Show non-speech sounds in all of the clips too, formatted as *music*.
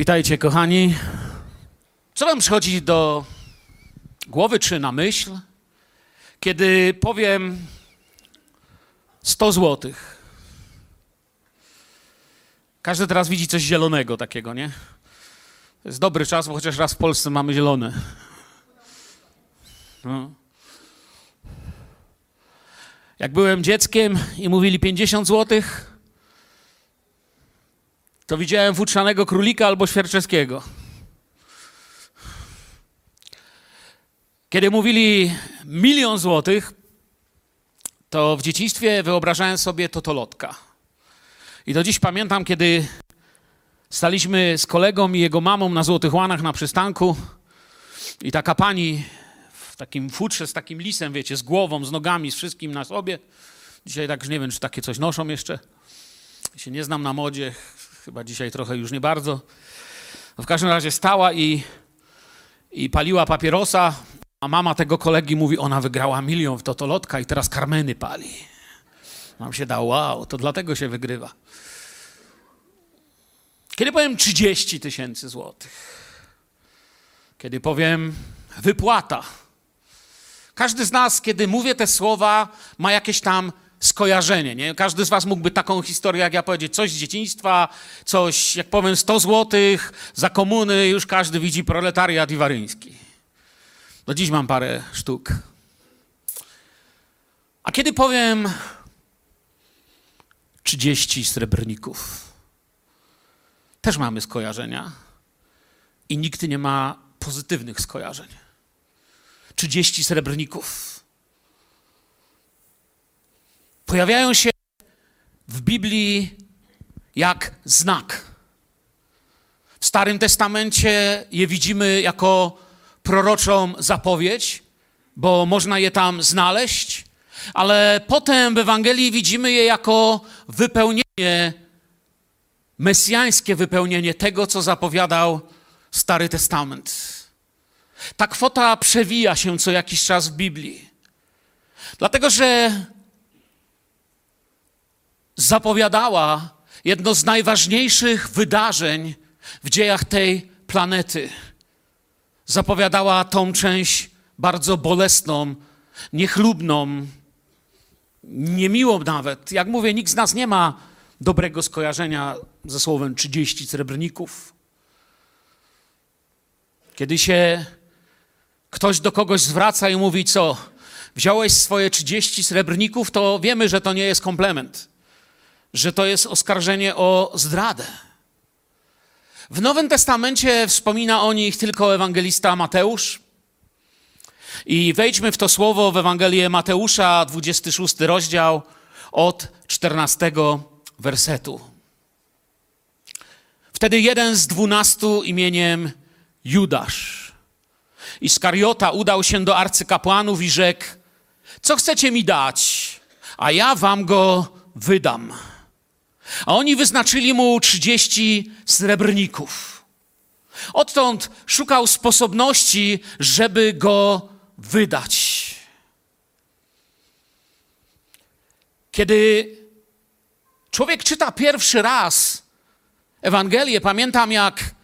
Witajcie, kochani. Co wam przychodzi do głowy czy na myśl, kiedy powiem 100 złotych? Każdy teraz widzi coś zielonego takiego, nie? To jest dobry czas, bo chociaż raz w Polsce mamy zielone. No. Jak byłem dzieckiem i mówili 50 złotych, to widziałem futrzanego królika albo świerczeskiego. Kiedy mówili milion złotych, to w dzieciństwie wyobrażałem sobie totolotka. I do dziś pamiętam, kiedy staliśmy z kolegą i jego mamą na Złotych Łanach na przystanku i taka pani w takim futrze z takim lisem, wiecie, z głową, z nogami, z wszystkim na sobie. Dzisiaj tak nie wiem, czy takie coś noszą jeszcze. Się nie znam na modzie, chyba dzisiaj trochę już nie bardzo. No w każdym razie stała i, i paliła papierosa, a mama tego kolegi mówi, ona wygrała milion w totolotka i teraz karmeny pali. Mam się dał, wow, to dlatego się wygrywa. Kiedy powiem 30 tysięcy złotych, kiedy powiem wypłata, każdy z nas, kiedy mówię te słowa, ma jakieś tam skojarzenie. Nie? Każdy z was mógłby taką historię, jak ja powiedzieć, coś z dzieciństwa, coś, jak powiem, 100 złotych za komuny, już każdy widzi proletariat iwaryński. Do dziś mam parę sztuk. A kiedy powiem 30 srebrników, też mamy skojarzenia i nikt nie ma pozytywnych skojarzeń. 30 srebrników pojawiają się w Biblii jak znak. W Starym Testamencie je widzimy jako proroczą zapowiedź, bo można je tam znaleźć, ale potem w Ewangelii widzimy je jako wypełnienie, mesjańskie wypełnienie tego, co zapowiadał Stary Testament. Ta kwota przewija się co jakiś czas w Biblii. Dlatego, że zapowiadała jedno z najważniejszych wydarzeń w dziejach tej planety. Zapowiadała tą część bardzo bolesną, niechlubną, niemiłą nawet. Jak mówię, nikt z nas nie ma dobrego skojarzenia ze słowem 30 srebrników. Kiedy się ktoś do kogoś zwraca i mówi, co, wziąłeś swoje 30 srebrników, to wiemy, że to nie jest komplement że to jest oskarżenie o zdradę. W Nowym Testamencie wspomina o nich tylko ewangelista Mateusz. I wejdźmy w to słowo w Ewangelię Mateusza, 26 rozdział, od 14 wersetu. Wtedy jeden z dwunastu imieniem Judasz Iskariota udał się do arcykapłanów i rzekł: Co chcecie mi dać, a ja wam go wydam. A oni wyznaczyli mu 30 srebrników. Odtąd szukał sposobności, żeby go wydać. Kiedy człowiek czyta pierwszy raz Ewangelię, pamiętam jak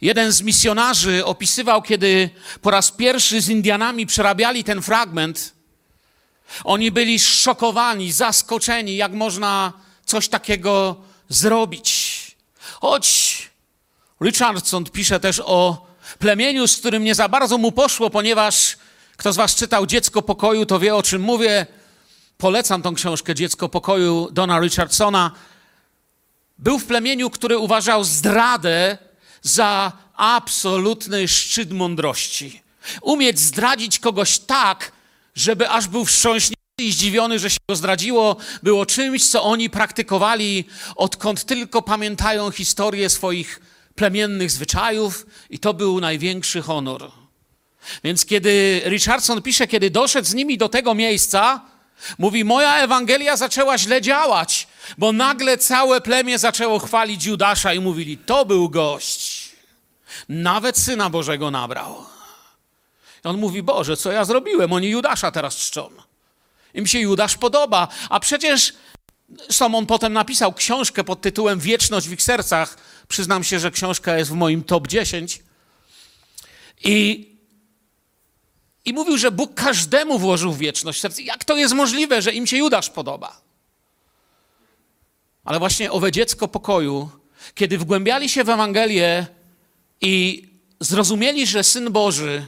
jeden z misjonarzy opisywał, kiedy po raz pierwszy z Indianami przerabiali ten fragment. Oni byli szokowani, zaskoczeni, jak można coś takiego zrobić. Choć Richardson pisze też o plemieniu, z którym nie za bardzo mu poszło, ponieważ kto z was czytał Dziecko Pokoju, to wie o czym mówię. Polecam tą książkę Dziecko Pokoju Dona Richardsona. Był w plemieniu, który uważał zdradę za absolutny szczyt mądrości. Umieć zdradzić kogoś tak, żeby aż był wstrząśnięty i zdziwiony, że się go zdradziło, było czymś, co oni praktykowali, odkąd tylko pamiętają historię swoich plemiennych zwyczajów, i to był największy honor. Więc kiedy Richardson pisze, kiedy doszedł z nimi do tego miejsca, mówi: Moja Ewangelia zaczęła źle działać, bo nagle całe plemię zaczęło chwalić Judasza i mówili: To był gość. Nawet syna Bożego nabrał. I on mówi: Boże, co ja zrobiłem? Oni Judasza teraz czczą. Im się Judasz podoba, a przecież Zresztą on potem napisał książkę pod tytułem Wieczność w ich sercach. Przyznam się, że książka jest w moim top 10. I, i mówił, że Bóg każdemu włożył wieczność w serce. Jak to jest możliwe, że im się Judasz podoba? Ale właśnie owe dziecko pokoju, kiedy wgłębiali się w Ewangelię i zrozumieli, że Syn Boży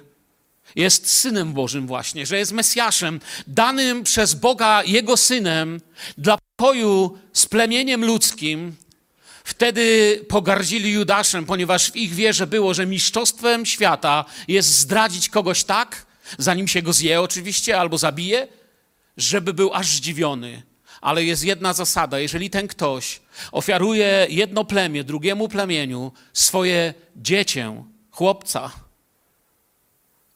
jest Synem Bożym właśnie, że jest Mesjaszem, danym przez Boga Jego Synem dla pokoju z plemieniem ludzkim, wtedy pogardzili Judaszem, ponieważ w ich wierze było, że mistrzostwem świata jest zdradzić kogoś tak, zanim się go zje oczywiście, albo zabije, żeby był aż zdziwiony. Ale jest jedna zasada, jeżeli ten ktoś ofiaruje jedno plemię drugiemu plemieniu, swoje dziecię, chłopca,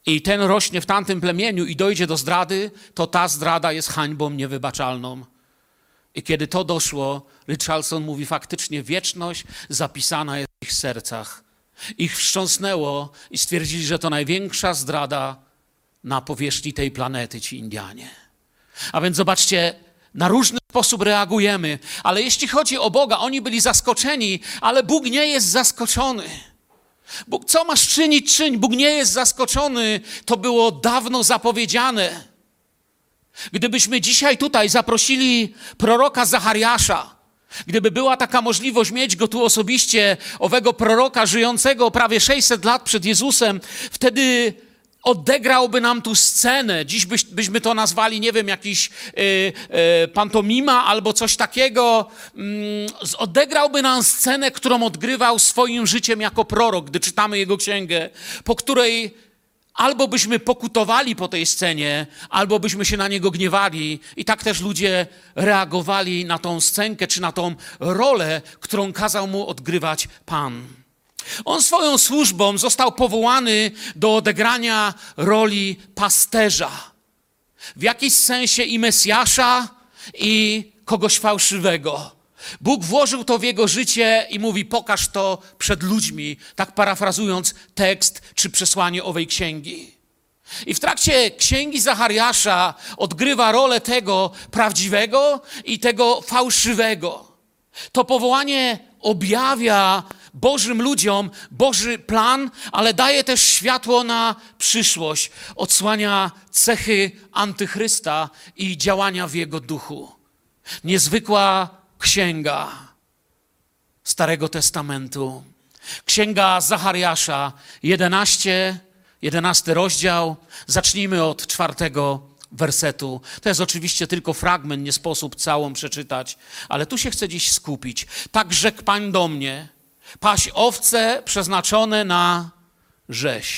i ten rośnie w tamtym plemieniu i dojdzie do zdrady, to ta zdrada jest hańbą niewybaczalną. I kiedy to doszło, Richardson mówi faktycznie wieczność zapisana jest w ich sercach. Ich wstrząsnęło i stwierdzili, że to największa zdrada na powierzchni tej planety ci Indianie. A więc zobaczcie, na różny sposób reagujemy, ale jeśli chodzi o Boga, oni byli zaskoczeni, ale Bóg nie jest zaskoczony. Bóg, co masz czynić, czyń. Bóg nie jest zaskoczony. To było dawno zapowiedziane. Gdybyśmy dzisiaj tutaj zaprosili proroka Zachariasza, gdyby była taka możliwość mieć go tu osobiście, owego proroka żyjącego prawie 600 lat przed Jezusem, wtedy odegrałby nam tu scenę. Dziś byś, byśmy to nazwali, nie wiem, jakiś y, y, pantomima albo coś takiego. Mm, odegrałby nam scenę, którą odgrywał swoim życiem jako prorok, gdy czytamy jego księgę, po której albo byśmy pokutowali po tej scenie, albo byśmy się na niego gniewali. I tak też ludzie reagowali na tą scenkę, czy na tą rolę, którą kazał mu odgrywać Pan. On swoją służbą został powołany do odegrania roli pasterza. W jakiś sensie i Mesjasza, i kogoś fałszywego. Bóg włożył to w jego życie i mówi: Pokaż to przed ludźmi, tak parafrazując tekst czy przesłanie owej księgi. I w trakcie księgi Zachariasza odgrywa rolę tego prawdziwego i tego fałszywego. To powołanie objawia Bożym ludziom Boży plan, ale daje też światło na przyszłość, odsłania cechy antychrysta i działania w jego duchu. Niezwykła księga Starego Testamentu. Księga Zachariasza, 11, 11 rozdział. Zacznijmy od czwartego wersetu. To jest oczywiście tylko fragment, nie sposób całą przeczytać, ale tu się chcę dziś skupić. Tak rzekł Pan do mnie, paść owce przeznaczone na rzeź.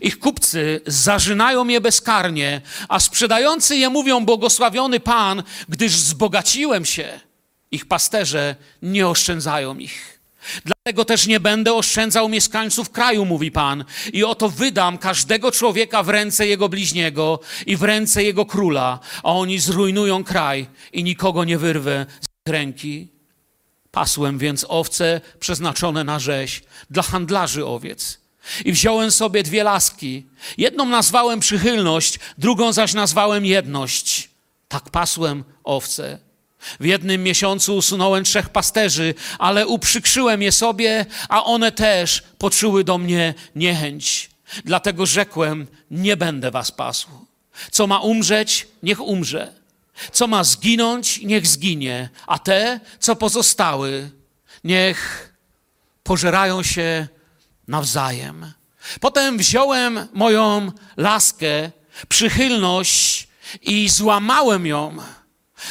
Ich kupcy zażynają je bezkarnie, a sprzedający je mówią: Błogosławiony Pan, gdyż wzbogaciłem się. Ich pasterze nie oszczędzają ich. Dlatego też nie będę oszczędzał mieszkańców kraju, mówi Pan, i oto wydam każdego człowieka w ręce jego bliźniego i w ręce jego króla, a oni zrujnują kraj i nikogo nie wyrwę z ręki. Pasłem więc owce przeznaczone na rzeź dla handlarzy owiec. I wziąłem sobie dwie laski. Jedną nazwałem przychylność, drugą zaś nazwałem jedność. Tak pasłem owce. W jednym miesiącu usunąłem trzech pasterzy, ale uprzykrzyłem je sobie, a one też poczuły do mnie niechęć. Dlatego rzekłem: Nie będę was pasł. Co ma umrzeć, niech umrze. Co ma zginąć, niech zginie, a te, co pozostały, niech pożerają się nawzajem. Potem wziąłem moją laskę, przychylność i złamałem ją,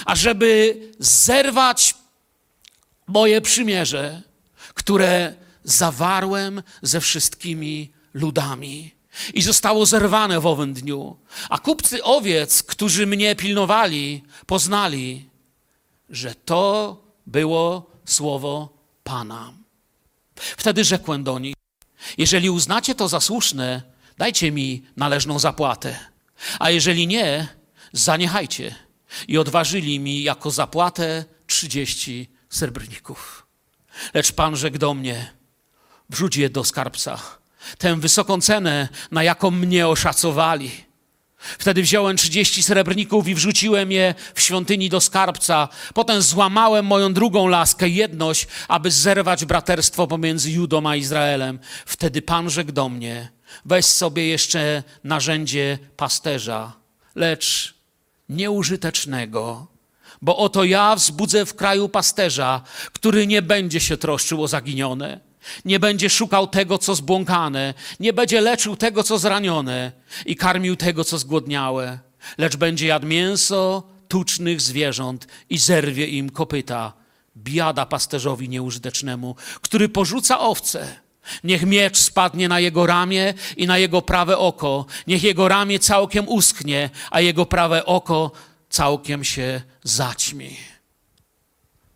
ażeby zerwać moje przymierze, które zawarłem ze wszystkimi ludami i zostało zerwane w owym dniu. A kupcy owiec, którzy mnie pilnowali, poznali, że to było słowo Pana. Wtedy rzekłem do nich: Jeżeli uznacie to za słuszne, dajcie mi należną zapłatę, a jeżeli nie, zaniechajcie. I odważyli mi jako zapłatę trzydzieści srebrników. Lecz Pan rzekł do mnie: Wrzuć je do skarbca tę wysoką cenę, na jaką mnie oszacowali. Wtedy wziąłem 30 srebrników i wrzuciłem je w świątyni do skarbca. Potem złamałem moją drugą laskę, jedność, aby zerwać braterstwo pomiędzy Judą a Izraelem. Wtedy Pan rzekł do mnie, weź sobie jeszcze narzędzie pasterza, lecz nieużytecznego, bo oto ja wzbudzę w kraju pasterza, który nie będzie się troszczył o zaginione nie będzie szukał tego, co zbłąkane, nie będzie leczył tego, co zranione i karmił tego, co zgłodniałe, lecz będzie jadł mięso tucznych zwierząt i zerwie im kopyta. Biada pasterzowi nieużytecznemu, który porzuca owce. Niech miecz spadnie na jego ramię i na jego prawe oko. Niech jego ramię całkiem uschnie, a jego prawe oko całkiem się zaćmi.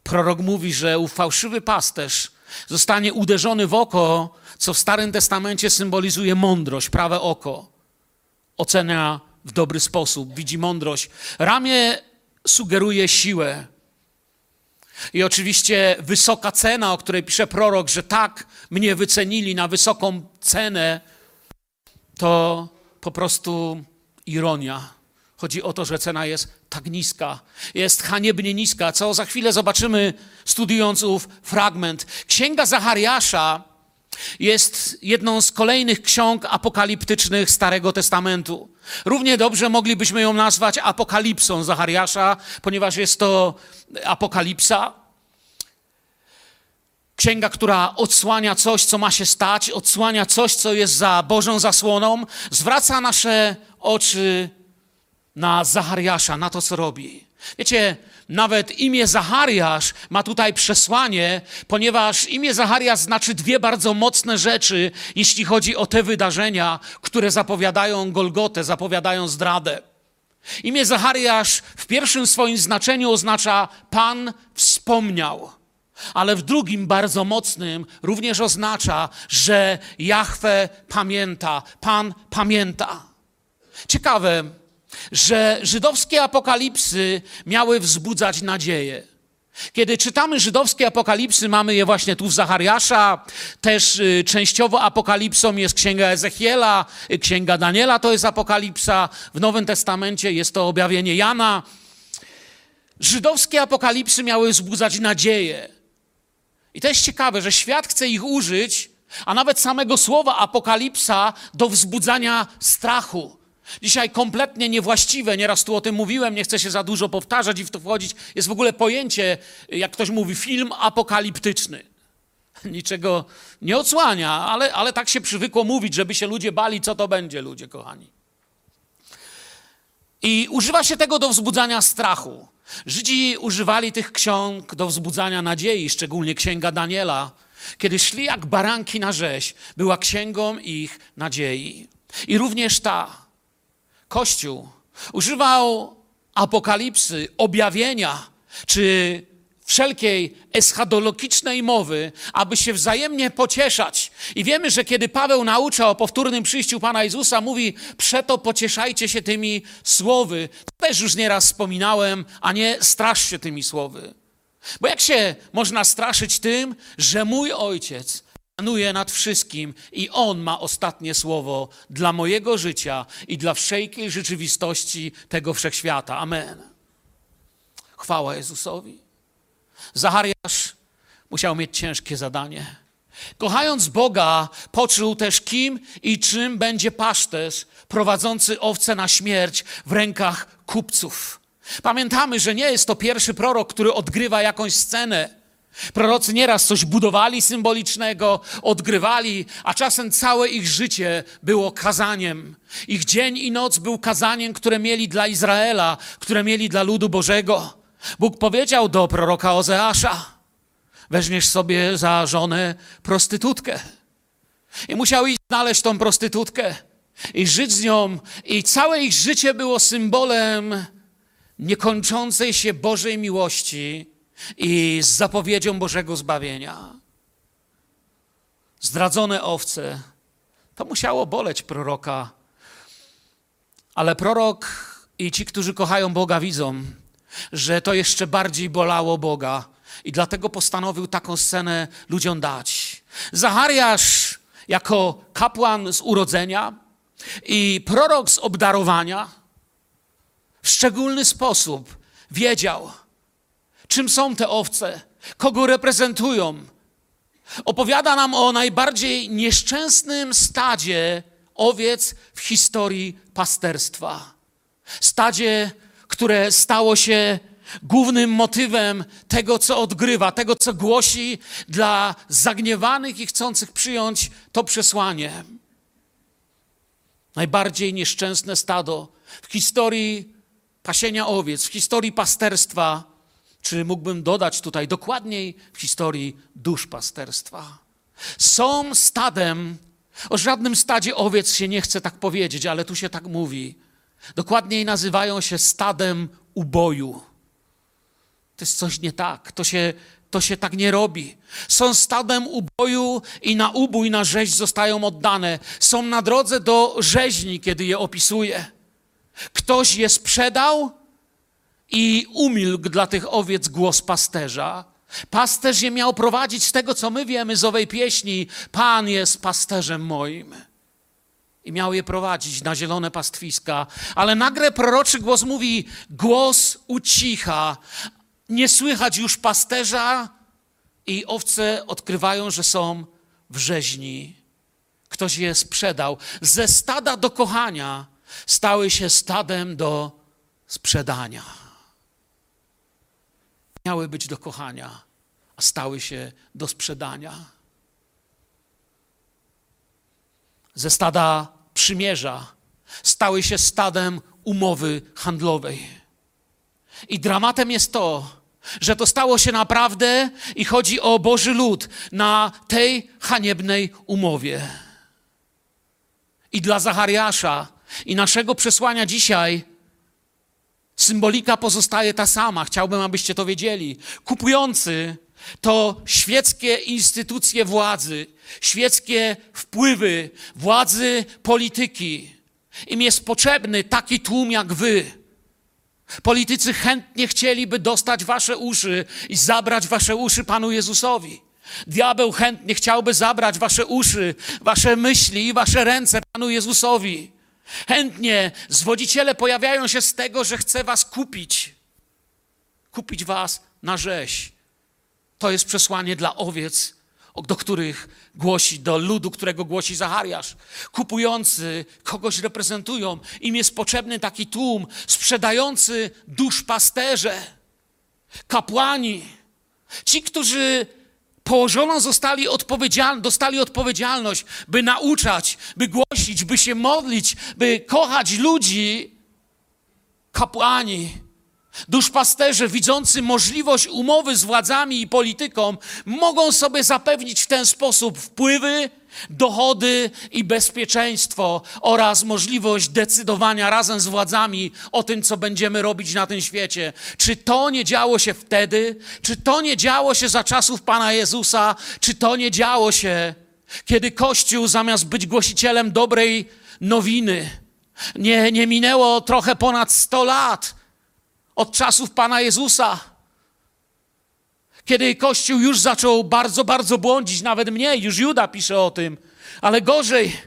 Prorok mówi, że fałszywy pasterz zostanie uderzony w oko, co w Starym Testamencie symbolizuje mądrość, prawe oko. Ocenia w dobry sposób, widzi mądrość. Ramię sugeruje siłę. I oczywiście wysoka cena, o której pisze prorok, że tak mnie wycenili na wysoką cenę, to po prostu ironia. Chodzi o to, że cena jest tak niska, jest haniebnie niska, co za chwilę zobaczymy, studiując ów fragment. Księga Zachariasza jest jedną z kolejnych ksiąg apokaliptycznych Starego Testamentu. Równie dobrze moglibyśmy ją nazwać apokalipsą Zachariasza, ponieważ jest to apokalipsa. Księga, która odsłania coś, co ma się stać, odsłania coś, co jest za Bożą zasłoną, zwraca nasze oczy na Zachariasza, na to, co robi. Wiecie, nawet imię Zachariasz ma tutaj przesłanie, ponieważ imię Zachariasz znaczy dwie bardzo mocne rzeczy, jeśli chodzi o te wydarzenia, które zapowiadają Golgotę, zapowiadają zdradę. Imię Zachariasz w pierwszym swoim znaczeniu oznacza Pan wspomniał, ale w drugim, bardzo mocnym, również oznacza, że Jahwe pamięta, Pan pamięta. Ciekawe, że żydowskie apokalipsy miały wzbudzać nadzieję. Kiedy czytamy żydowskie apokalipsy, mamy je właśnie tu w Zachariasza, też y, częściowo apokalipsą jest księga Ezechiela, y, księga Daniela to jest apokalipsa, w Nowym Testamencie jest to objawienie Jana. Żydowskie apokalipsy miały wzbudzać nadzieję. I to jest ciekawe, że świat chce ich użyć, a nawet samego słowa apokalipsa do wzbudzania strachu. Dzisiaj kompletnie niewłaściwe, nieraz tu o tym mówiłem, nie chcę się za dużo powtarzać i w to wchodzić, jest w ogóle pojęcie, jak ktoś mówi, film apokaliptyczny. *laughs* Niczego nie odsłania, ale, ale tak się przywykło mówić, żeby się ludzie bali, co to będzie, ludzie kochani. I używa się tego do wzbudzania strachu. Żydzi używali tych ksiąg do wzbudzania nadziei, szczególnie księga Daniela. Kiedy szli jak baranki na rzeź, była księgą ich nadziei. I również ta, Kościół używał apokalipsy, objawienia, czy wszelkiej eschatologicznej mowy, aby się wzajemnie pocieszać. I wiemy, że kiedy Paweł naucza o powtórnym przyjściu Pana Jezusa, mówi, przeto pocieszajcie się tymi słowy. To też już nieraz wspominałem, a nie strasz się tymi słowy. Bo jak się można straszyć tym, że mój ojciec panuje nad wszystkim i On ma ostatnie słowo dla mojego życia i dla wszelkiej rzeczywistości tego wszechświata. Amen. Chwała Jezusowi. Zachariasz musiał mieć ciężkie zadanie. Kochając Boga, poczuł też kim i czym będzie paszterz prowadzący owce na śmierć w rękach kupców. Pamiętamy, że nie jest to pierwszy prorok, który odgrywa jakąś scenę Prorocy nieraz coś budowali symbolicznego, odgrywali, a czasem całe ich życie było kazaniem. Ich dzień i noc był kazaniem, które mieli dla Izraela, które mieli dla ludu Bożego. Bóg powiedział do proroka Ozeasza: Weźmiesz sobie za żonę prostytutkę. I musiał iść znaleźć tą prostytutkę i żyć z nią, i całe ich życie było symbolem niekończącej się Bożej miłości i z zapowiedzią Bożego zbawienia. Zdradzone owce, to musiało boleć proroka, ale prorok i ci, którzy kochają Boga, widzą, że to jeszcze bardziej bolało Boga i dlatego postanowił taką scenę ludziom dać. Zachariasz jako kapłan z urodzenia, I prorok z obdarowania w szczególny sposób wiedział, czym są te owce, kogo reprezentują. Opowiada nam o najbardziej nieszczęsnym stadzie owiec w historii pasterstwa. Stadzie, które stało się głównym motywem tego, co odgrywa, tego, co głosi dla zagniewanych i chcących przyjąć to przesłanie. Najbardziej nieszczęsne stado w historii pasienia owiec, w historii pasterstwa, czy mógłbym dodać tutaj dokładniej w historii duszpasterstwa. Są stadem, o żadnym stadzie owiec się nie chce tak powiedzieć, ale tu się tak mówi. Dokładniej nazywają się stadem uboju. To jest coś nie tak. To się, to się tak nie robi. Są stadem uboju i na ubój, na rzeź zostają oddane. Są na drodze do rzeźni, kiedy je opisuje. Ktoś je sprzedał i umilkł dla tych owiec głos pasterza. Pasterz je miał prowadzić z tego, co my wiemy z owej pieśni. Pan jest pasterzem moim. I miał je prowadzić na zielone pastwiska. Ale nagle proroczy głos mówi: Głos ucicha, nie słychać już pasterza i owce odkrywają, że są w rzeźni. Ktoś je sprzedał. Ze stada do kochania stały się stadem do sprzedania. Miały być do kochania, a stały się do sprzedania. Ze stada przymierza stały się stadem umowy handlowej. I dramatem jest to, że to stało się naprawdę i chodzi o Boży lud na tej haniebnej umowie. I dla Zachariasza i naszego przesłania dzisiaj symbolika pozostaje ta sama. Chciałbym, abyście to wiedzieli. Kupujący to świeckie instytucje władzy, świeckie wpływy, władzy polityki. Im jest potrzebny taki tłum jak wy Politycy chętnie chcieliby dostać wasze uszy i zabrać wasze uszy Panu Jezusowi. Diabeł chętnie chciałby zabrać wasze uszy, wasze myśli i wasze ręce Panu Jezusowi. Chętnie zwodziciele pojawiają się z tego, że chce was kupić. Kupić was na rzeź. To jest przesłanie dla owiec do których głosi, do ludu, którego głosi Zachariasz. Kupujący kogoś reprezentują. Im jest potrzebny taki tłum, sprzedający dusz pasterze, kapłani. Ci, którzy położono zostali odpowiedzial dostali odpowiedzialność, by nauczać, by głosić, by się modlić, by kochać ludzi, kapłani Duszpasterze, widzący możliwość umowy z władzami i polityką, mogą sobie zapewnić w ten sposób wpływy, dochody i bezpieczeństwo oraz możliwość decydowania razem z władzami o tym, co będziemy robić na tym świecie. Czy to nie działo się wtedy? Czy to nie działo się za czasów Pana Jezusa? Czy to nie działo się, kiedy Kościół zamiast być głosicielem dobrej nowiny, nie, nie minęło trochę ponad 100 lat, od czasów Pana Jezusa. Kiedy Kościół już zaczął bardzo, bardzo błądzić, nawet mniej, już Juda pisze o tym, ale gorzej.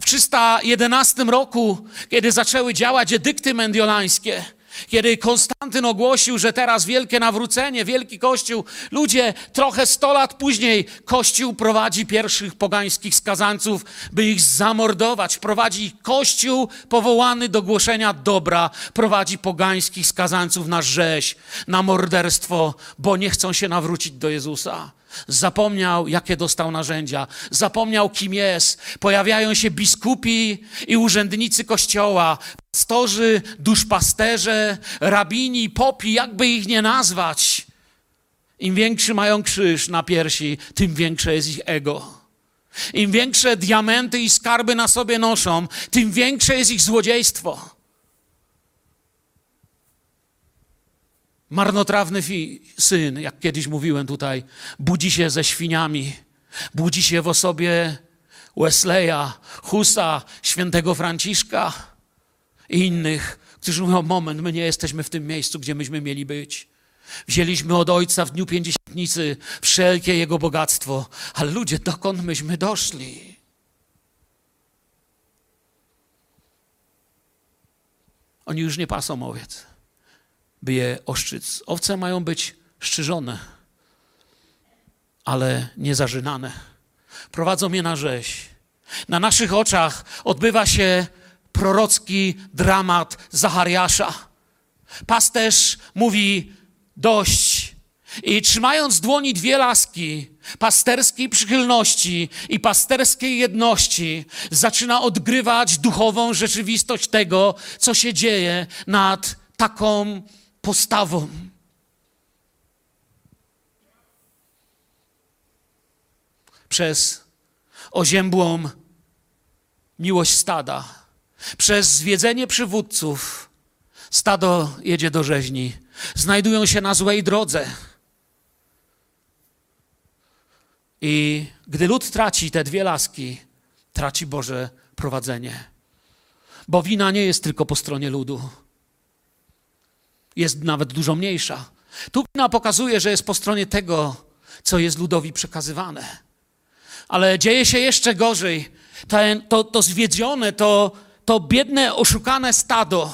W 311 roku, kiedy zaczęły działać edykty mendiolańskie, kiedy Konstantyn ogłosił, że teraz wielkie nawrócenie, wielki kościół, ludzie trochę sto lat później kościół prowadzi pierwszych pogańskich skazańców, by ich zamordować. Prowadzi kościół powołany do głoszenia dobra, prowadzi pogańskich skazańców na rzeź, na morderstwo, bo nie chcą się nawrócić do Jezusa. Zapomniał, jakie dostał narzędzia, zapomniał, kim jest. Pojawiają się biskupi i urzędnicy kościoła, pastorzy, duszpasterze, rabini, popi, jakby ich nie nazwać. Im większy mają krzyż na piersi, tym większe jest ich ego. Im większe diamenty i skarby na sobie noszą, tym większe jest ich złodziejstwo. Marnotrawny syn, jak kiedyś mówiłem tutaj, budzi się ze świniami, budzi się w osobie Wesleya, Husa, świętego Franciszka i innych, którzy mówią: Moment, my nie jesteśmy w tym miejscu, gdzie myśmy mieli być. Wzięliśmy od Ojca w dniu pięćdziesiętnicy wszelkie Jego bogactwo, ale ludzie, dokąd myśmy doszli? Oni już nie pasą owiec, by je oszczyc. Owce mają być szczerzone, ale nie zarzynane. Prowadzą je na rzeź. Na naszych oczach odbywa się prorocki dramat Zachariasza. Pasterz mówi dość i trzymając w dłoni dwie laski pasterskiej przychylności i pasterskiej jedności, zaczyna odgrywać duchową rzeczywistość tego, co się dzieje nad taką postawą. Przez oziębłą miłość stada, przez zwiedzenie przywódców, stado jedzie do rzeźni. Znajdują się na złej drodze. I gdy lud traci te dwie laski, traci Boże prowadzenie. Bo wina nie jest tylko po stronie ludu. Jest nawet dużo mniejsza. Tu wina pokazuje, że jest po stronie tego, co jest ludowi przekazywane. Ale dzieje się jeszcze gorzej. To, to, to zwiedzione, to, to biedne, oszukane stado.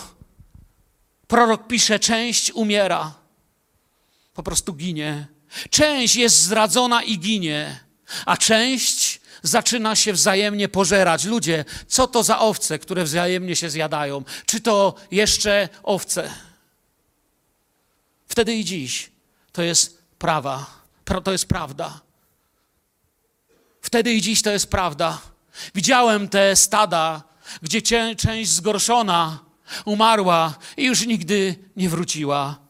Prorok pisze, część umiera. Po prostu ginie. Część jest zdradzona i ginie, a część zaczyna się wzajemnie pożerać. Ludzie, co to za owce, które wzajemnie się zjadają? Czy to jeszcze owce? Wtedy i dziś to jest prawa, to jest prawda. Wtedy i dziś to jest prawda. Widziałem te stada, gdzie część zgorszona umarła i już nigdy nie wróciła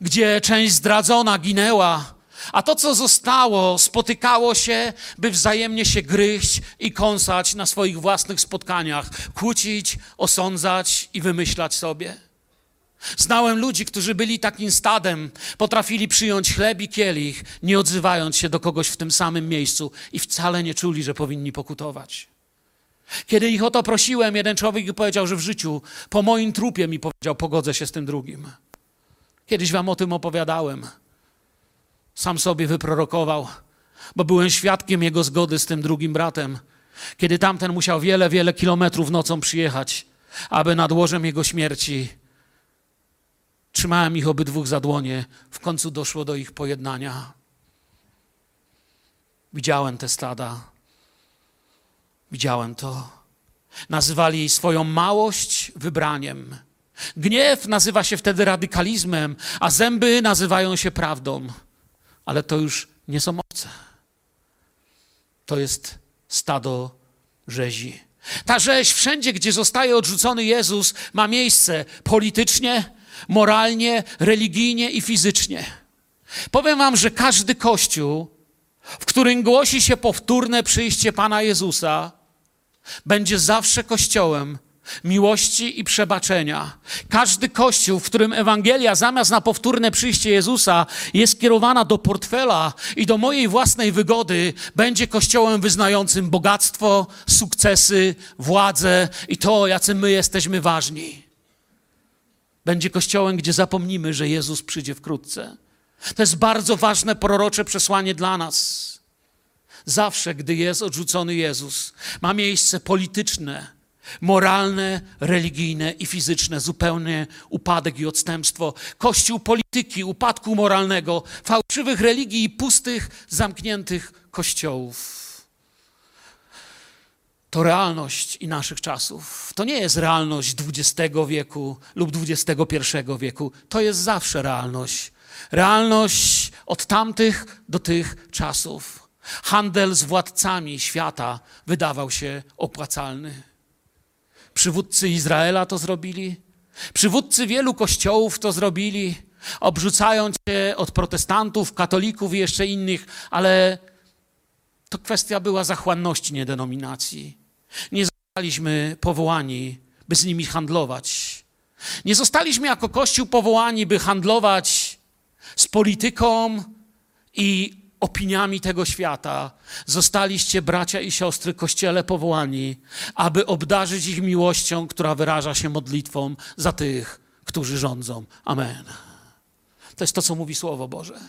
gdzie część zdradzona ginęła, a to, co zostało, spotykało się, by wzajemnie się gryźć i kąsać na swoich własnych spotkaniach, kłócić, osądzać i wymyślać sobie. Znałem ludzi, którzy byli takim stadem, potrafili przyjąć chleb i kielich, nie odzywając się do kogoś w tym samym miejscu i wcale nie czuli, że powinni pokutować. Kiedy ich o to prosiłem, jeden człowiek powiedział, że w życiu po moim trupie mi powiedział, pogodzę się z tym drugim. Kiedyś wam o tym opowiadałem. Sam sobie wyprorokował, bo byłem świadkiem jego zgody z tym drugim bratem, kiedy tamten musiał wiele, wiele kilometrów nocą przyjechać, aby nad łożem jego śmierci trzymałem ich obydwóch za dłonie. W końcu doszło do ich pojednania. Widziałem te stada. Widziałem to. Nazywali swoją małość wybraniem. Gniew nazywa się wtedy radykalizmem, a zęby nazywają się prawdą. Ale to już nie są owce. To jest stado rzezi. Ta rzeź wszędzie, gdzie zostaje odrzucony Jezus, ma miejsce politycznie, moralnie, religijnie i fizycznie. Powiem Wam, że każdy kościół, w którym głosi się powtórne przyjście Pana Jezusa, będzie zawsze kościołem, miłości i przebaczenia. Każdy kościół, w którym Ewangelia zamiast na powtórne przyjście Jezusa jest kierowana do portfela i do mojej własnej wygody, będzie kościołem wyznającym bogactwo, sukcesy, władzę i to, jacy my jesteśmy ważni. Będzie kościołem, gdzie zapomnimy, że Jezus przyjdzie wkrótce. To jest bardzo ważne prorocze przesłanie dla nas. Zawsze, gdy jest odrzucony Jezus, ma miejsce polityczne, moralne, religijne i fizyczne, zupełnie upadek i odstępstwo. Kościół polityki, upadku moralnego, fałszywych religii i pustych, zamkniętych kościołów. To realność i naszych czasów. To nie jest realność XX wieku lub XXI wieku. To jest zawsze realność. Realność od tamtych do tych czasów. Handel z władcami świata wydawał się opłacalny. Przywódcy Izraela to zrobili, przywódcy wielu kościołów to zrobili, obrzucając się od protestantów, katolików i jeszcze innych, ale to kwestia była zachłanności, nie denominacji. Nie zostaliśmy powołani, by z nimi handlować. Nie zostaliśmy jako Kościół powołani, by handlować z polityką i opiniami tego świata, zostaliście bracia i siostry Kościele powołani, aby obdarzyć ich miłością, która wyraża się modlitwą za tych, którzy rządzą. Amen. To jest to, co mówi Słowo Boże.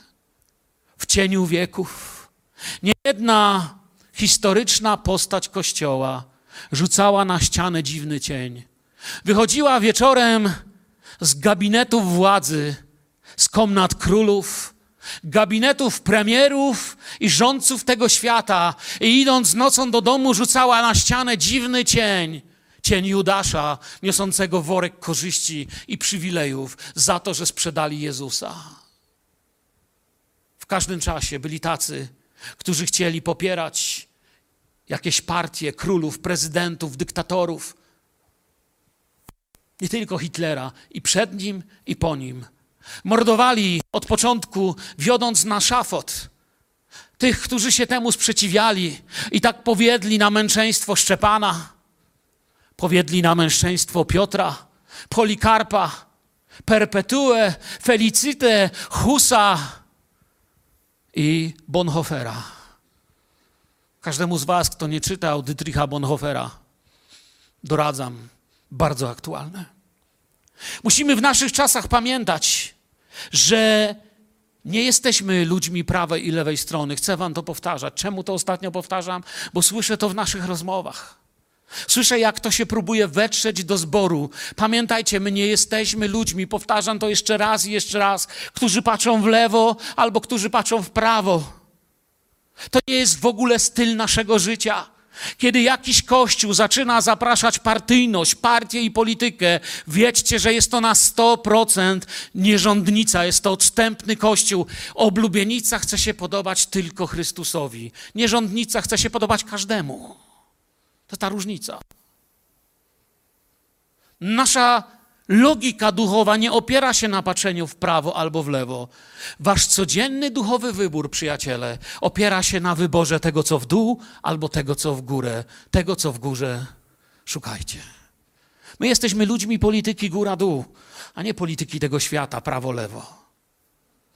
W cieniu wieków niejedna historyczna postać Kościoła rzucała na ścianę dziwny cień. wychodziła wieczorem z gabinetów władzy, z komnat królów, gabinetów premierów i rządców tego świata i idąc nocą do domu rzucała na ścianę dziwny cień, cień Judasza, niosącego worek korzyści i przywilejów za to, że sprzedali Jezusa. W każdym czasie byli tacy, którzy chcieli popierać jakieś partie królów, prezydentów, dyktatorów. Nie tylko Hitlera, i przed nim, i po nim. Mordowali od początku, wiodąc na szafot tych, którzy się temu sprzeciwiali i tak powiedli na męczeństwo Szczepana, powiedli na męczeństwo Piotra, Polikarpa, Perpetue, Felicite, Husa i Bonhoeffera. Każdemu z Was, kto nie czytał Dietricha Bonhoeffera, doradzam, bardzo aktualne. Musimy w naszych czasach pamiętać, że nie jesteśmy ludźmi prawej i lewej strony. Chcę Wam to powtarzać. Czemu to ostatnio powtarzam? Bo słyszę to w naszych rozmowach. Słyszę, jak to się próbuje wetrzeć do zboru. Pamiętajcie, my nie jesteśmy ludźmi, powtarzam to jeszcze raz i jeszcze raz, którzy patrzą w lewo albo którzy patrzą w prawo. To nie jest w ogóle styl naszego życia. Kiedy jakiś kościół zaczyna zapraszać partyjność, partię i politykę, wiedzcie, że jest to na 100% nierządnica, jest to odstępny kościół. Oblubienica chce się podobać tylko Chrystusowi. Nierządnica chce się podobać każdemu. To ta różnica. Nasza logika duchowa nie opiera się na patrzeniu w prawo albo w lewo. Wasz codzienny duchowy wybór, przyjaciele, opiera się na wyborze tego, co w dół, albo tego, co w górę. Tego, co w górze, szukajcie. My jesteśmy ludźmi polityki góra-dół, a nie polityki tego świata, prawo-lewo.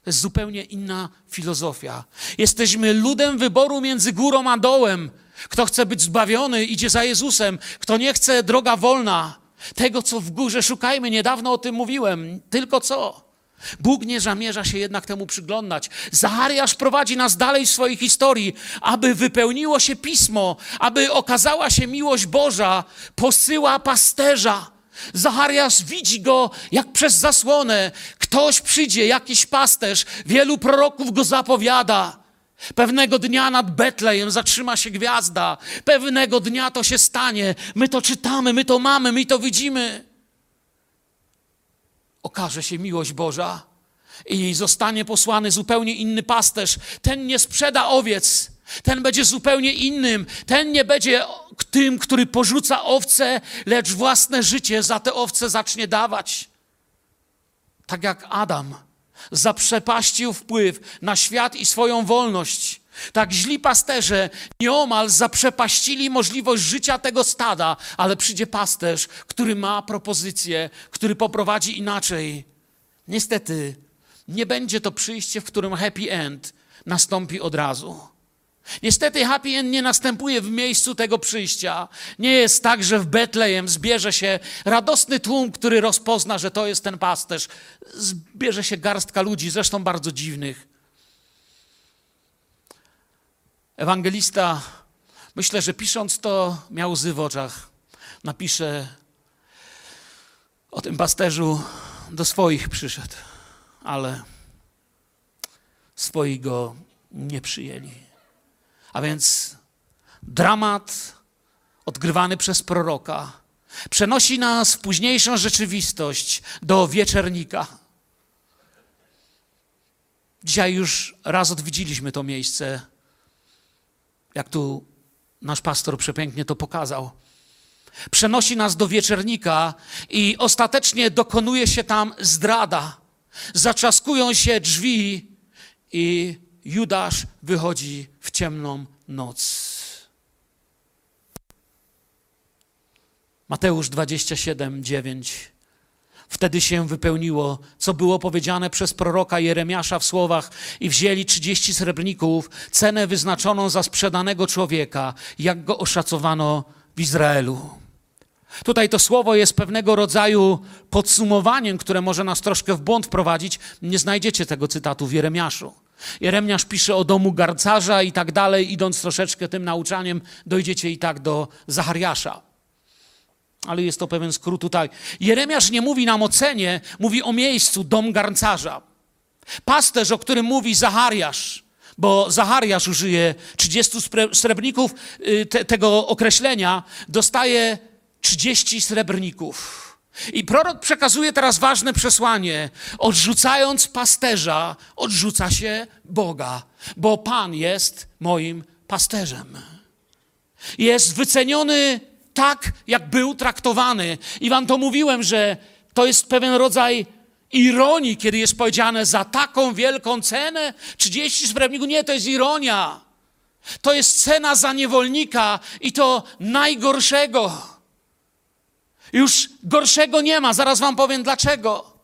To jest zupełnie inna filozofia. Jesteśmy ludem wyboru między górą a dołem. Kto chce być zbawiony, idzie za Jezusem. Kto nie chce, droga wolna. Tego, co w górze szukajmy, niedawno o tym mówiłem. Tylko co? Bóg nie zamierza się jednak temu przyglądać. Zachariasz prowadzi nas dalej w swojej historii, aby wypełniło się pismo, aby okazała się miłość Boża, posyła pasterza. Zachariasz widzi go jak przez zasłonę. Ktoś przyjdzie, jakiś pasterz, wielu proroków go zapowiada. Pewnego dnia nad Betlejem zatrzyma się gwiazda. Pewnego dnia to się stanie. My to czytamy, my to mamy, my to widzimy. Okaże się miłość Boża i zostanie posłany zupełnie inny pasterz. Ten nie sprzeda owiec, ten będzie zupełnie innym. Ten nie będzie tym, który porzuca owce, lecz własne życie za te owce zacznie dawać. Tak jak Adam zaprzepaścił wpływ na świat i swoją wolność. Tak źli pasterze nieomal zaprzepaścili możliwość życia tego stada, ale przyjdzie pasterz, który ma propozycję, który poprowadzi inaczej. Niestety, nie będzie to przyjście, w którym happy end nastąpi od razu. Niestety happy end nie następuje w miejscu tego przyjścia. Nie jest tak, że w Betlejem zbierze się radosny tłum, który rozpozna, że to jest ten pasterz. Zbierze się garstka ludzi, zresztą bardzo dziwnych. Ewangelista, myślę, że pisząc to, miał łzy w oczach. Napisze o tym pasterzu, do swoich przyszedł, ale swoi go nie przyjęli. A więc dramat odgrywany przez proroka przenosi nas w późniejszą rzeczywistość do wieczernika. Dzisiaj już raz odwiedziliśmy to miejsce, jak tu nasz pastor przepięknie to pokazał. Przenosi nas do wieczernika i ostatecznie dokonuje się tam zdrada. Zaczaskują się drzwi i Judasz wychodzi w ciemną noc. Mateusz 27, 9. Wtedy się wypełniło, co było powiedziane przez proroka Jeremiasza w słowach i wzięli trzydzieści srebrników, cenę wyznaczoną za sprzedanego człowieka, jak go oszacowano w Izraelu. Tutaj to słowo jest pewnego rodzaju podsumowaniem, które może nas troszkę w błąd wprowadzić. Nie znajdziecie tego cytatu w Jeremiaszu. Jeremiasz pisze o domu garcarza i tak dalej, idąc troszeczkę tym nauczaniem, dojdziecie i tak do Zachariasza. ale jest to pewien skrót tutaj. Jeremiasz nie mówi nam o cenie, mówi o miejscu, dom garncarza. Pasterz, o którym mówi Zachariasz, bo Zachariasz użyje 30 spre- srebrników y, te, tego określenia, dostaje 30 srebrników. I prorok przekazuje teraz ważne przesłanie. Odrzucając pasterza, odrzuca się Boga, bo Pan jest moim pasterzem. Jest wyceniony tak, jak był traktowany. I wam to mówiłem, że to jest pewien rodzaj ironii, kiedy jest powiedziane za taką wielką cenę 30 srebrników. Nie, to jest ironia. To jest cena za niewolnika i to najgorszego. Już gorszego nie ma, zaraz wam powiem dlaczego.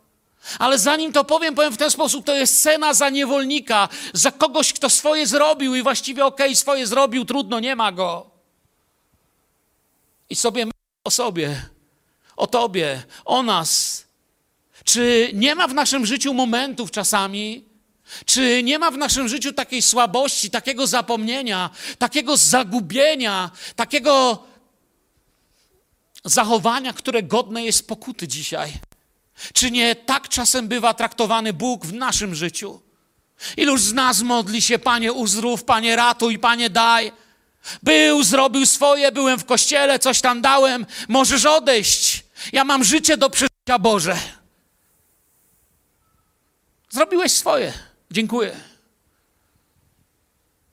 Ale zanim to powiem, powiem w ten sposób: to jest cena za niewolnika, za kogoś, kto swoje zrobił i właściwie okej, okay, swoje zrobił, trudno, nie ma go. I sobie myślę o sobie, o tobie, o nas. Czy nie ma w naszym życiu momentów czasami, czy nie ma w naszym życiu takiej słabości, takiego zapomnienia, takiego zagubienia, takiego zachowania, które godne jest pokuty dzisiaj? Czy nie tak czasem bywa traktowany Bóg w naszym życiu? Iluż z nas modli się, Panie uzdrów, Panie ratuj, Panie daj. Był, zrobił swoje, byłem w kościele, coś tam dałem, możesz odejść. Ja mam życie do przeżycia Boże. Zrobiłeś swoje, dziękuję.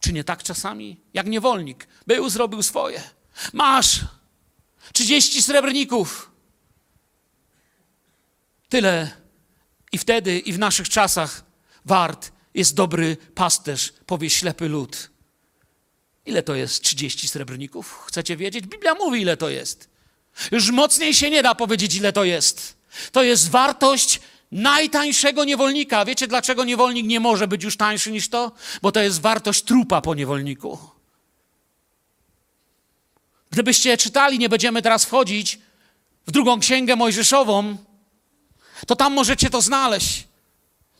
Czy nie tak czasami? Jak niewolnik. Był, zrobił swoje. Masz 30 srebrników. Tyle i wtedy, i w naszych czasach wart jest dobry pasterz, powie ślepy lud. Ile to jest 30 srebrników? Chcecie wiedzieć? Biblia mówi, ile to jest. Już mocniej się nie da powiedzieć, ile to jest. To jest wartość najtańszego niewolnika. Wiecie, dlaczego niewolnik nie może być już tańszy niż to? Bo to jest wartość trupa po niewolniku. Gdybyście czytali, nie będziemy teraz wchodzić w drugą księgę mojżeszową, to tam możecie to znaleźć.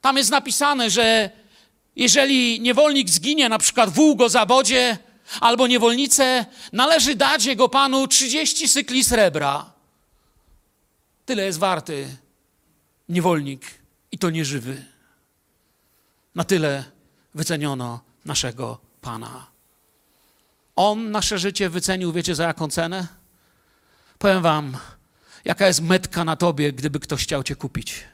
Tam jest napisane, że jeżeli niewolnik zginie, na przykład wół go zabodzie, albo niewolnicę, należy dać jego panu 30 cykli srebra. Tyle jest warty niewolnik i to nieżywy. Na tyle wyceniono naszego pana. On nasze życie wycenił, wiecie za jaką cenę? Powiem wam, jaka jest metka na tobie, gdyby ktoś chciał cię kupić.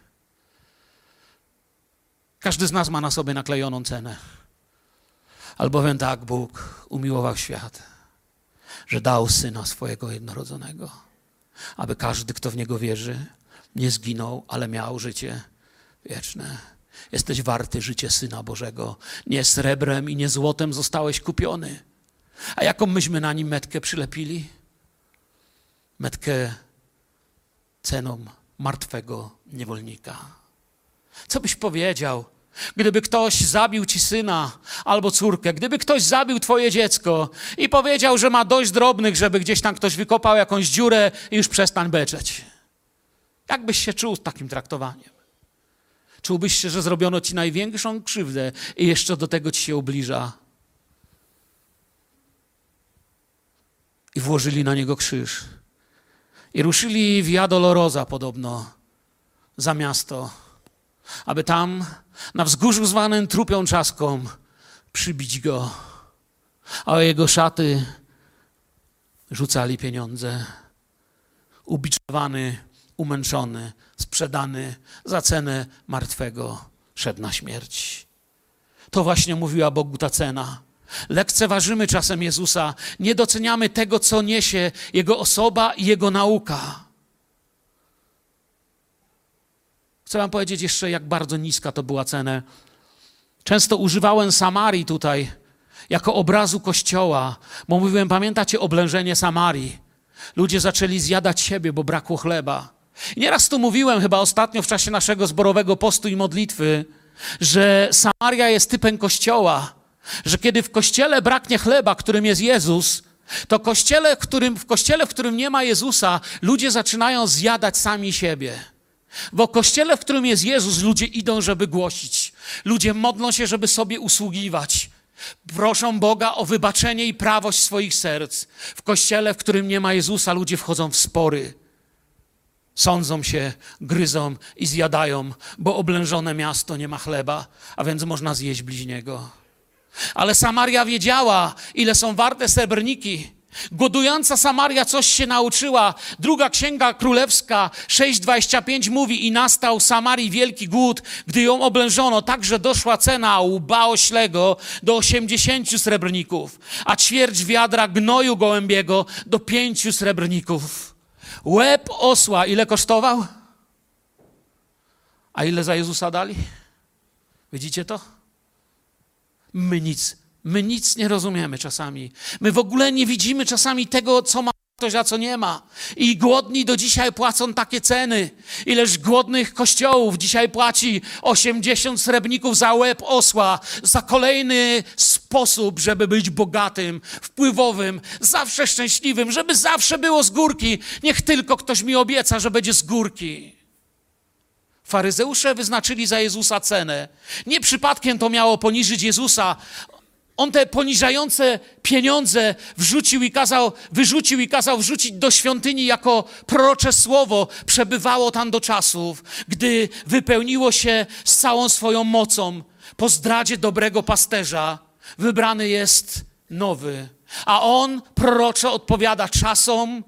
Każdy z nas ma na sobie naklejoną cenę. Albowiem tak Bóg umiłował świat, że dał syna swojego jednorodzonego, aby każdy, kto w niego wierzy, nie zginął, ale miał życie wieczne. Jesteś warty życie syna Bożego. Nie srebrem i nie złotem zostałeś kupiony. A jaką myśmy na nim metkę przylepili? Metkę ceną martwego niewolnika. Co byś powiedział, gdyby ktoś zabił ci syna albo córkę, gdyby ktoś zabił twoje dziecko i powiedział, że ma dość drobnych, żeby gdzieś tam ktoś wykopał jakąś dziurę i już przestań beczeć? Jak byś się czuł z takim traktowaniem? Czułbyś się, że zrobiono ci największą krzywdę i jeszcze do tego ci się ubliża? I włożyli na niego krzyż. I ruszyli Via Dolorosa podobno za miasto, aby tam na wzgórzu zwanym trupią czaską przybić go, a o jego szaty rzucali pieniądze. Ubiczowany, umęczony, sprzedany za cenę martwego szedł na śmierć. To właśnie mówiła Bogu ta cena. Lekceważymy czasem Jezusa, nie doceniamy tego, co niesie Jego osoba i Jego nauka. Chcę Wam powiedzieć jeszcze, jak bardzo niska to była cena. Często używałem Samarii tutaj jako obrazu kościoła, bo mówiłem, pamiętacie oblężenie Samarii? Ludzie zaczęli zjadać siebie, bo brakło chleba. I nieraz tu mówiłem, chyba ostatnio w czasie naszego zborowego postu i modlitwy, że Samaria jest typem kościoła, że kiedy w kościele braknie chleba, którym jest Jezus, to kościele, w którym, w kościele, w którym nie ma Jezusa, ludzie zaczynają zjadać sami siebie. Bo kościele, w którym jest Jezus, ludzie idą, żeby głosić. Ludzie modlą się, żeby sobie usługiwać. Proszą Boga o wybaczenie i prawość swoich serc. W kościele, w którym nie ma Jezusa, ludzie wchodzą w spory. Sądzą się, gryzą i zjadają, bo oblężone miasto nie ma chleba, a więc można zjeść bliźniego. Ale Samaria wiedziała, ile są warte srebrniki. Godująca Samaria coś się nauczyła. Druga księga królewska 6:25 mówi: I nastał Samarii wielki głód, gdy ją oblężono, tak że doszła cena łba oślego do 80 srebrników, a ćwierć wiadra gnoju gołębiego do pięciu srebrników. Łeb osła ile kosztował? A ile za Jezusa dali? Widzicie to? My nic, my nic nie rozumiemy czasami. My w ogóle nie widzimy czasami tego, co ma ktoś, a co nie ma. I głodni do dzisiaj płacą takie ceny. Ileż głodnych kościołów dzisiaj płaci 80 srebrników za łeb osła, za kolejny sposób, żeby być bogatym, wpływowym, zawsze szczęśliwym, żeby zawsze było z górki. Niech tylko ktoś mi obieca, że będzie z górki. Faryzeusze wyznaczyli za Jezusa cenę. Nie przypadkiem to miało poniżyć Jezusa. On te poniżające pieniądze wrzucił i kazał, wyrzucił i kazał wrzucić do świątyni jako prorocze słowo. Przebywało tam do czasów, gdy wypełniło się z całą swoją mocą. Po zdradzie dobrego pasterza wybrany jest nowy. A on prorocze odpowiada czasom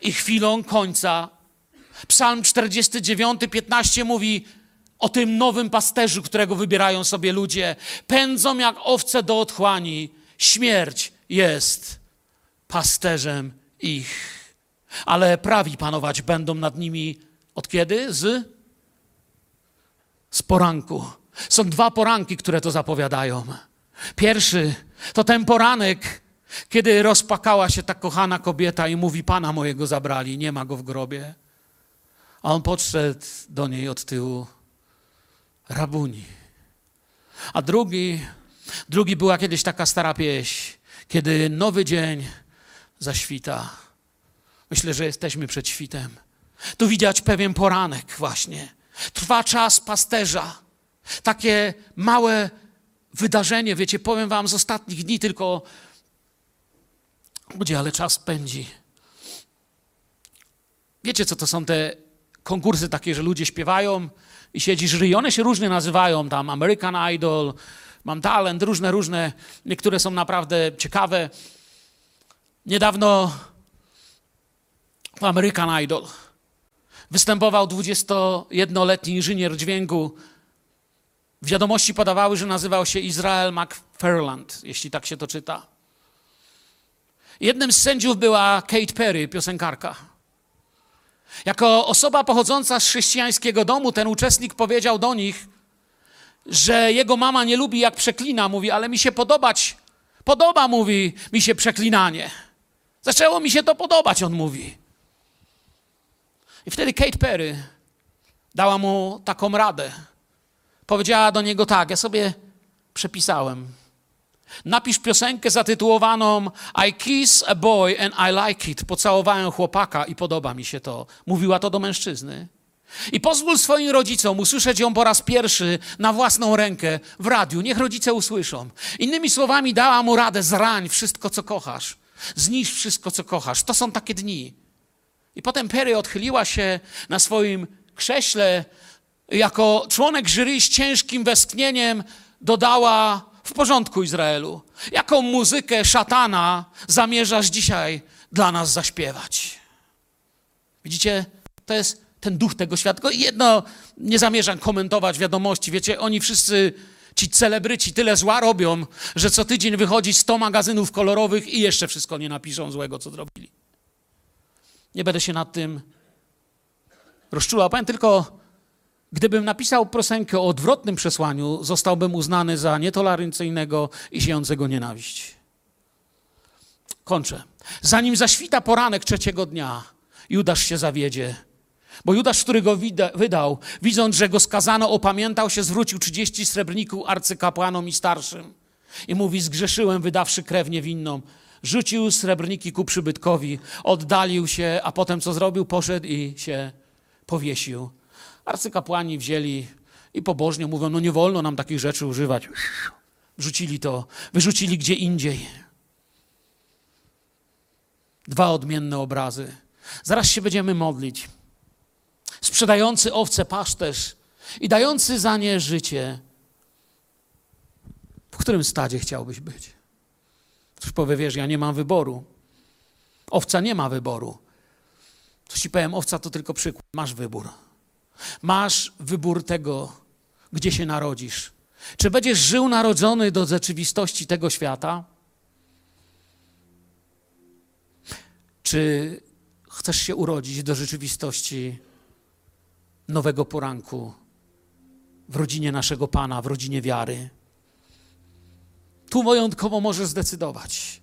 i chwilą końca. Psalm 49, 15 mówi o tym nowym pasterzu, którego wybierają sobie ludzie. Pędzą jak owce do otchłani. Śmierć jest pasterzem ich. Ale prawi panować będą nad nimi od kiedy? Z? Z poranku. Są dwa poranki, które to zapowiadają. Pierwszy to ten poranek, kiedy rozpakała się ta kochana kobieta i mówi: Pana mojego zabrali, nie ma go w grobie. A on podszedł do niej od tyłu. Rabuni. A drugi, drugi była kiedyś taka stara pieśń, kiedy nowy dzień zaświta. Myślę, że jesteśmy przed świtem. Tu widać pewien poranek właśnie. Trwa czas pasterza. Takie małe wydarzenie, wiecie, powiem wam z ostatnich dni tylko, ludzie, ale czas pędzi. Wiecie, co to są te konkursy takie, że ludzie śpiewają i siedzi jury. I one się różnie nazywają, tam American Idol, Mam Talent, różne, różne. Niektóre są naprawdę ciekawe. Niedawno w American Idol występował 21-letni inżynier dźwięku. Wiadomości podawały, że nazywał się Izrael McFarland, jeśli tak się to czyta. Jednym z sędziów była Kate Perry, piosenkarka. Jako osoba pochodząca z chrześcijańskiego domu, ten uczestnik powiedział do nich, że jego mama nie lubi, jak przeklina. Mówi, ale mi się podobać, podoba, mówi, mi się przeklinanie. Zaczęło mi się to podobać, on mówi. I wtedy Kate Perry dała mu taką radę. Powiedziała do niego tak, ja sobie przepisałem. Napisz piosenkę zatytułowaną I kiss a boy and I like it. Pocałowałem chłopaka i podoba mi się to. Mówiła to do mężczyzny. I pozwól swoim rodzicom usłyszeć ją po raz pierwszy na własną rękę w radiu. Niech rodzice usłyszą. Innymi słowami dała mu radę, zrań wszystko, co kochasz. Zniszcz wszystko, co kochasz. To są takie dni. I potem Perry odchyliła się na swoim krześle jako członek jury z ciężkim westchnieniem dodała w porządku Izraelu. Jaką muzykę szatana zamierzasz dzisiaj dla nas zaśpiewać? Widzicie, to jest ten duch tego świata. Jedno, nie zamierzam komentować wiadomości. Wiecie, oni wszyscy, ci celebryci, tyle zła robią, że co tydzień wychodzi 100 magazynów kolorowych i jeszcze wszystko nie napiszą złego, co zrobili. Nie będę się nad tym rozczulał. Powiem tylko, gdybym napisał piosenkę o odwrotnym przesłaniu, zostałbym uznany za nietolerancyjnego i siejącego nienawiść. Kończę. Zanim zaświta poranek trzeciego dnia, Judasz się zawiedzie bo Judasz, który go wydał, widząc, że go skazano, opamiętał się, zwrócił 30 srebrników arcykapłanom i starszym. I mówi, zgrzeszyłem, wydawszy krew niewinną. Rzucił srebrniki ku przybytkowi, oddalił się, a potem co zrobił? Poszedł i się powiesił. Arcykapłani wzięli i pobożnie mówią, no nie wolno nam takich rzeczy używać. Wrzucili to, wyrzucili gdzie indziej. Dwa odmienne obrazy. Zaraz się będziemy modlić. Sprzedający owce paszterz i dający za nie życie. W którym stadzie chciałbyś być? Ktoś powie, wiesz, ja nie mam wyboru. Owca nie ma wyboru. Coś ci powiem, owca to tylko przykład. Masz wybór. Masz wybór tego, gdzie się narodzisz. Czy będziesz żył narodzony do rzeczywistości tego świata? Czy chcesz się urodzić do rzeczywistości nowego poranku w rodzinie naszego Pana, w rodzinie wiary? Tu wyjątkowo możesz zdecydować.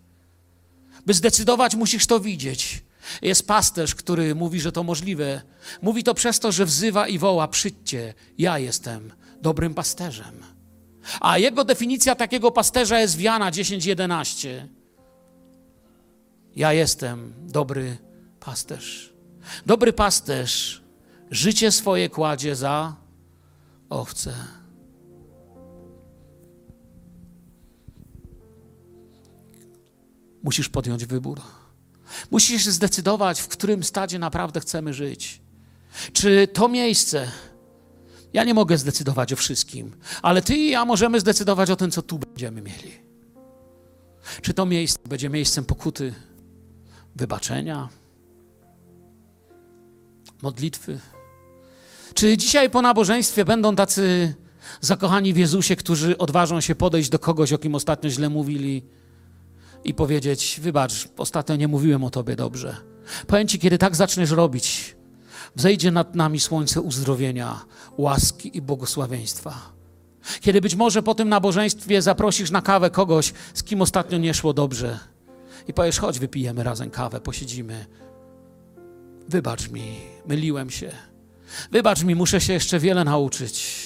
By zdecydować, musisz to widzieć. Jest pasterz, który mówi, że to możliwe. Mówi to przez to, że wzywa i woła: Przyjdźcie, ja jestem dobrym pasterzem. A jego definicja takiego pasterza jest w Jana 10:11. Ja jestem dobry pasterz. Dobry pasterz życie swoje kładzie za owce. Musisz podjąć wybór. Musisz zdecydować, w którym stadzie naprawdę chcemy żyć. Czy to miejsce, ja nie mogę zdecydować o wszystkim, ale ty i ja możemy zdecydować o tym, co tu będziemy mieli. Czy to miejsce będzie miejscem pokuty, wybaczenia, modlitwy? Czy dzisiaj po nabożeństwie będą tacy zakochani w Jezusie, którzy odważą się podejść do kogoś, o kim ostatnio źle mówili i powiedzieć: Wybacz, ostatnio nie mówiłem o Tobie dobrze. Powiem Ci, kiedy tak zaczniesz robić, wzejdzie nad nami słońce uzdrowienia, łaski i błogosławieństwa. Kiedy być może po tym nabożeństwie zaprosisz na kawę kogoś, z kim ostatnio nie szło dobrze, i powiesz: Chodź, wypijemy razem kawę, posiedzimy. Wybacz mi, myliłem się. Wybacz mi, muszę się jeszcze wiele nauczyć.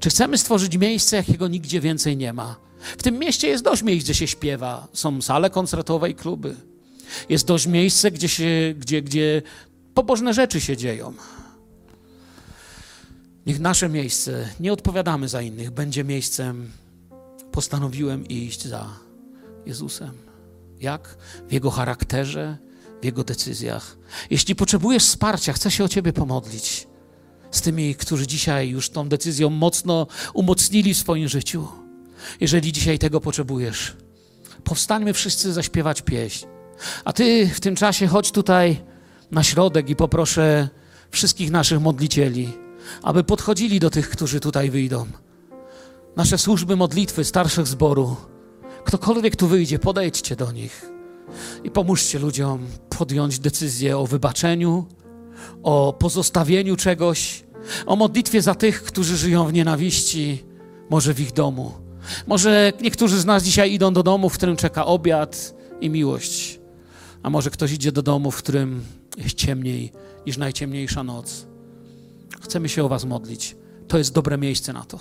Czy chcemy stworzyć miejsce, jakiego nigdzie więcej nie ma? W tym mieście jest dość miejsc, gdzie się śpiewa. Są sale koncertowe i kluby. Jest dość miejsce, gdzie, się, gdzie, gdzie pobożne rzeczy się dzieją. Niech nasze miejsce, nie odpowiadamy za innych, będzie miejscem, postanowiłem iść za Jezusem. Jak? W Jego charakterze, w Jego decyzjach. Jeśli potrzebujesz wsparcia, chcę się o Ciebie pomodlić z tymi, którzy dzisiaj już tą decyzją mocno umocnili w swoim życiu. Jeżeli dzisiaj tego potrzebujesz, powstańmy wszyscy zaśpiewać pieśń. A Ty w tym czasie chodź tutaj na środek i poproszę wszystkich naszych modlicieli, aby podchodzili do tych, którzy tutaj wyjdą. Nasze służby modlitwy, starszych zboru, ktokolwiek tu wyjdzie, podejdźcie do nich i pomóżcie ludziom podjąć decyzję o wybaczeniu, o pozostawieniu czegoś, o modlitwie za tych, którzy żyją w nienawiści, może w ich domu. Może niektórzy z nas dzisiaj idą do domu, w którym czeka obiad i miłość, a może ktoś idzie do domu, w którym jest ciemniej niż najciemniejsza noc. Chcemy się o Was modlić. To jest dobre miejsce na to.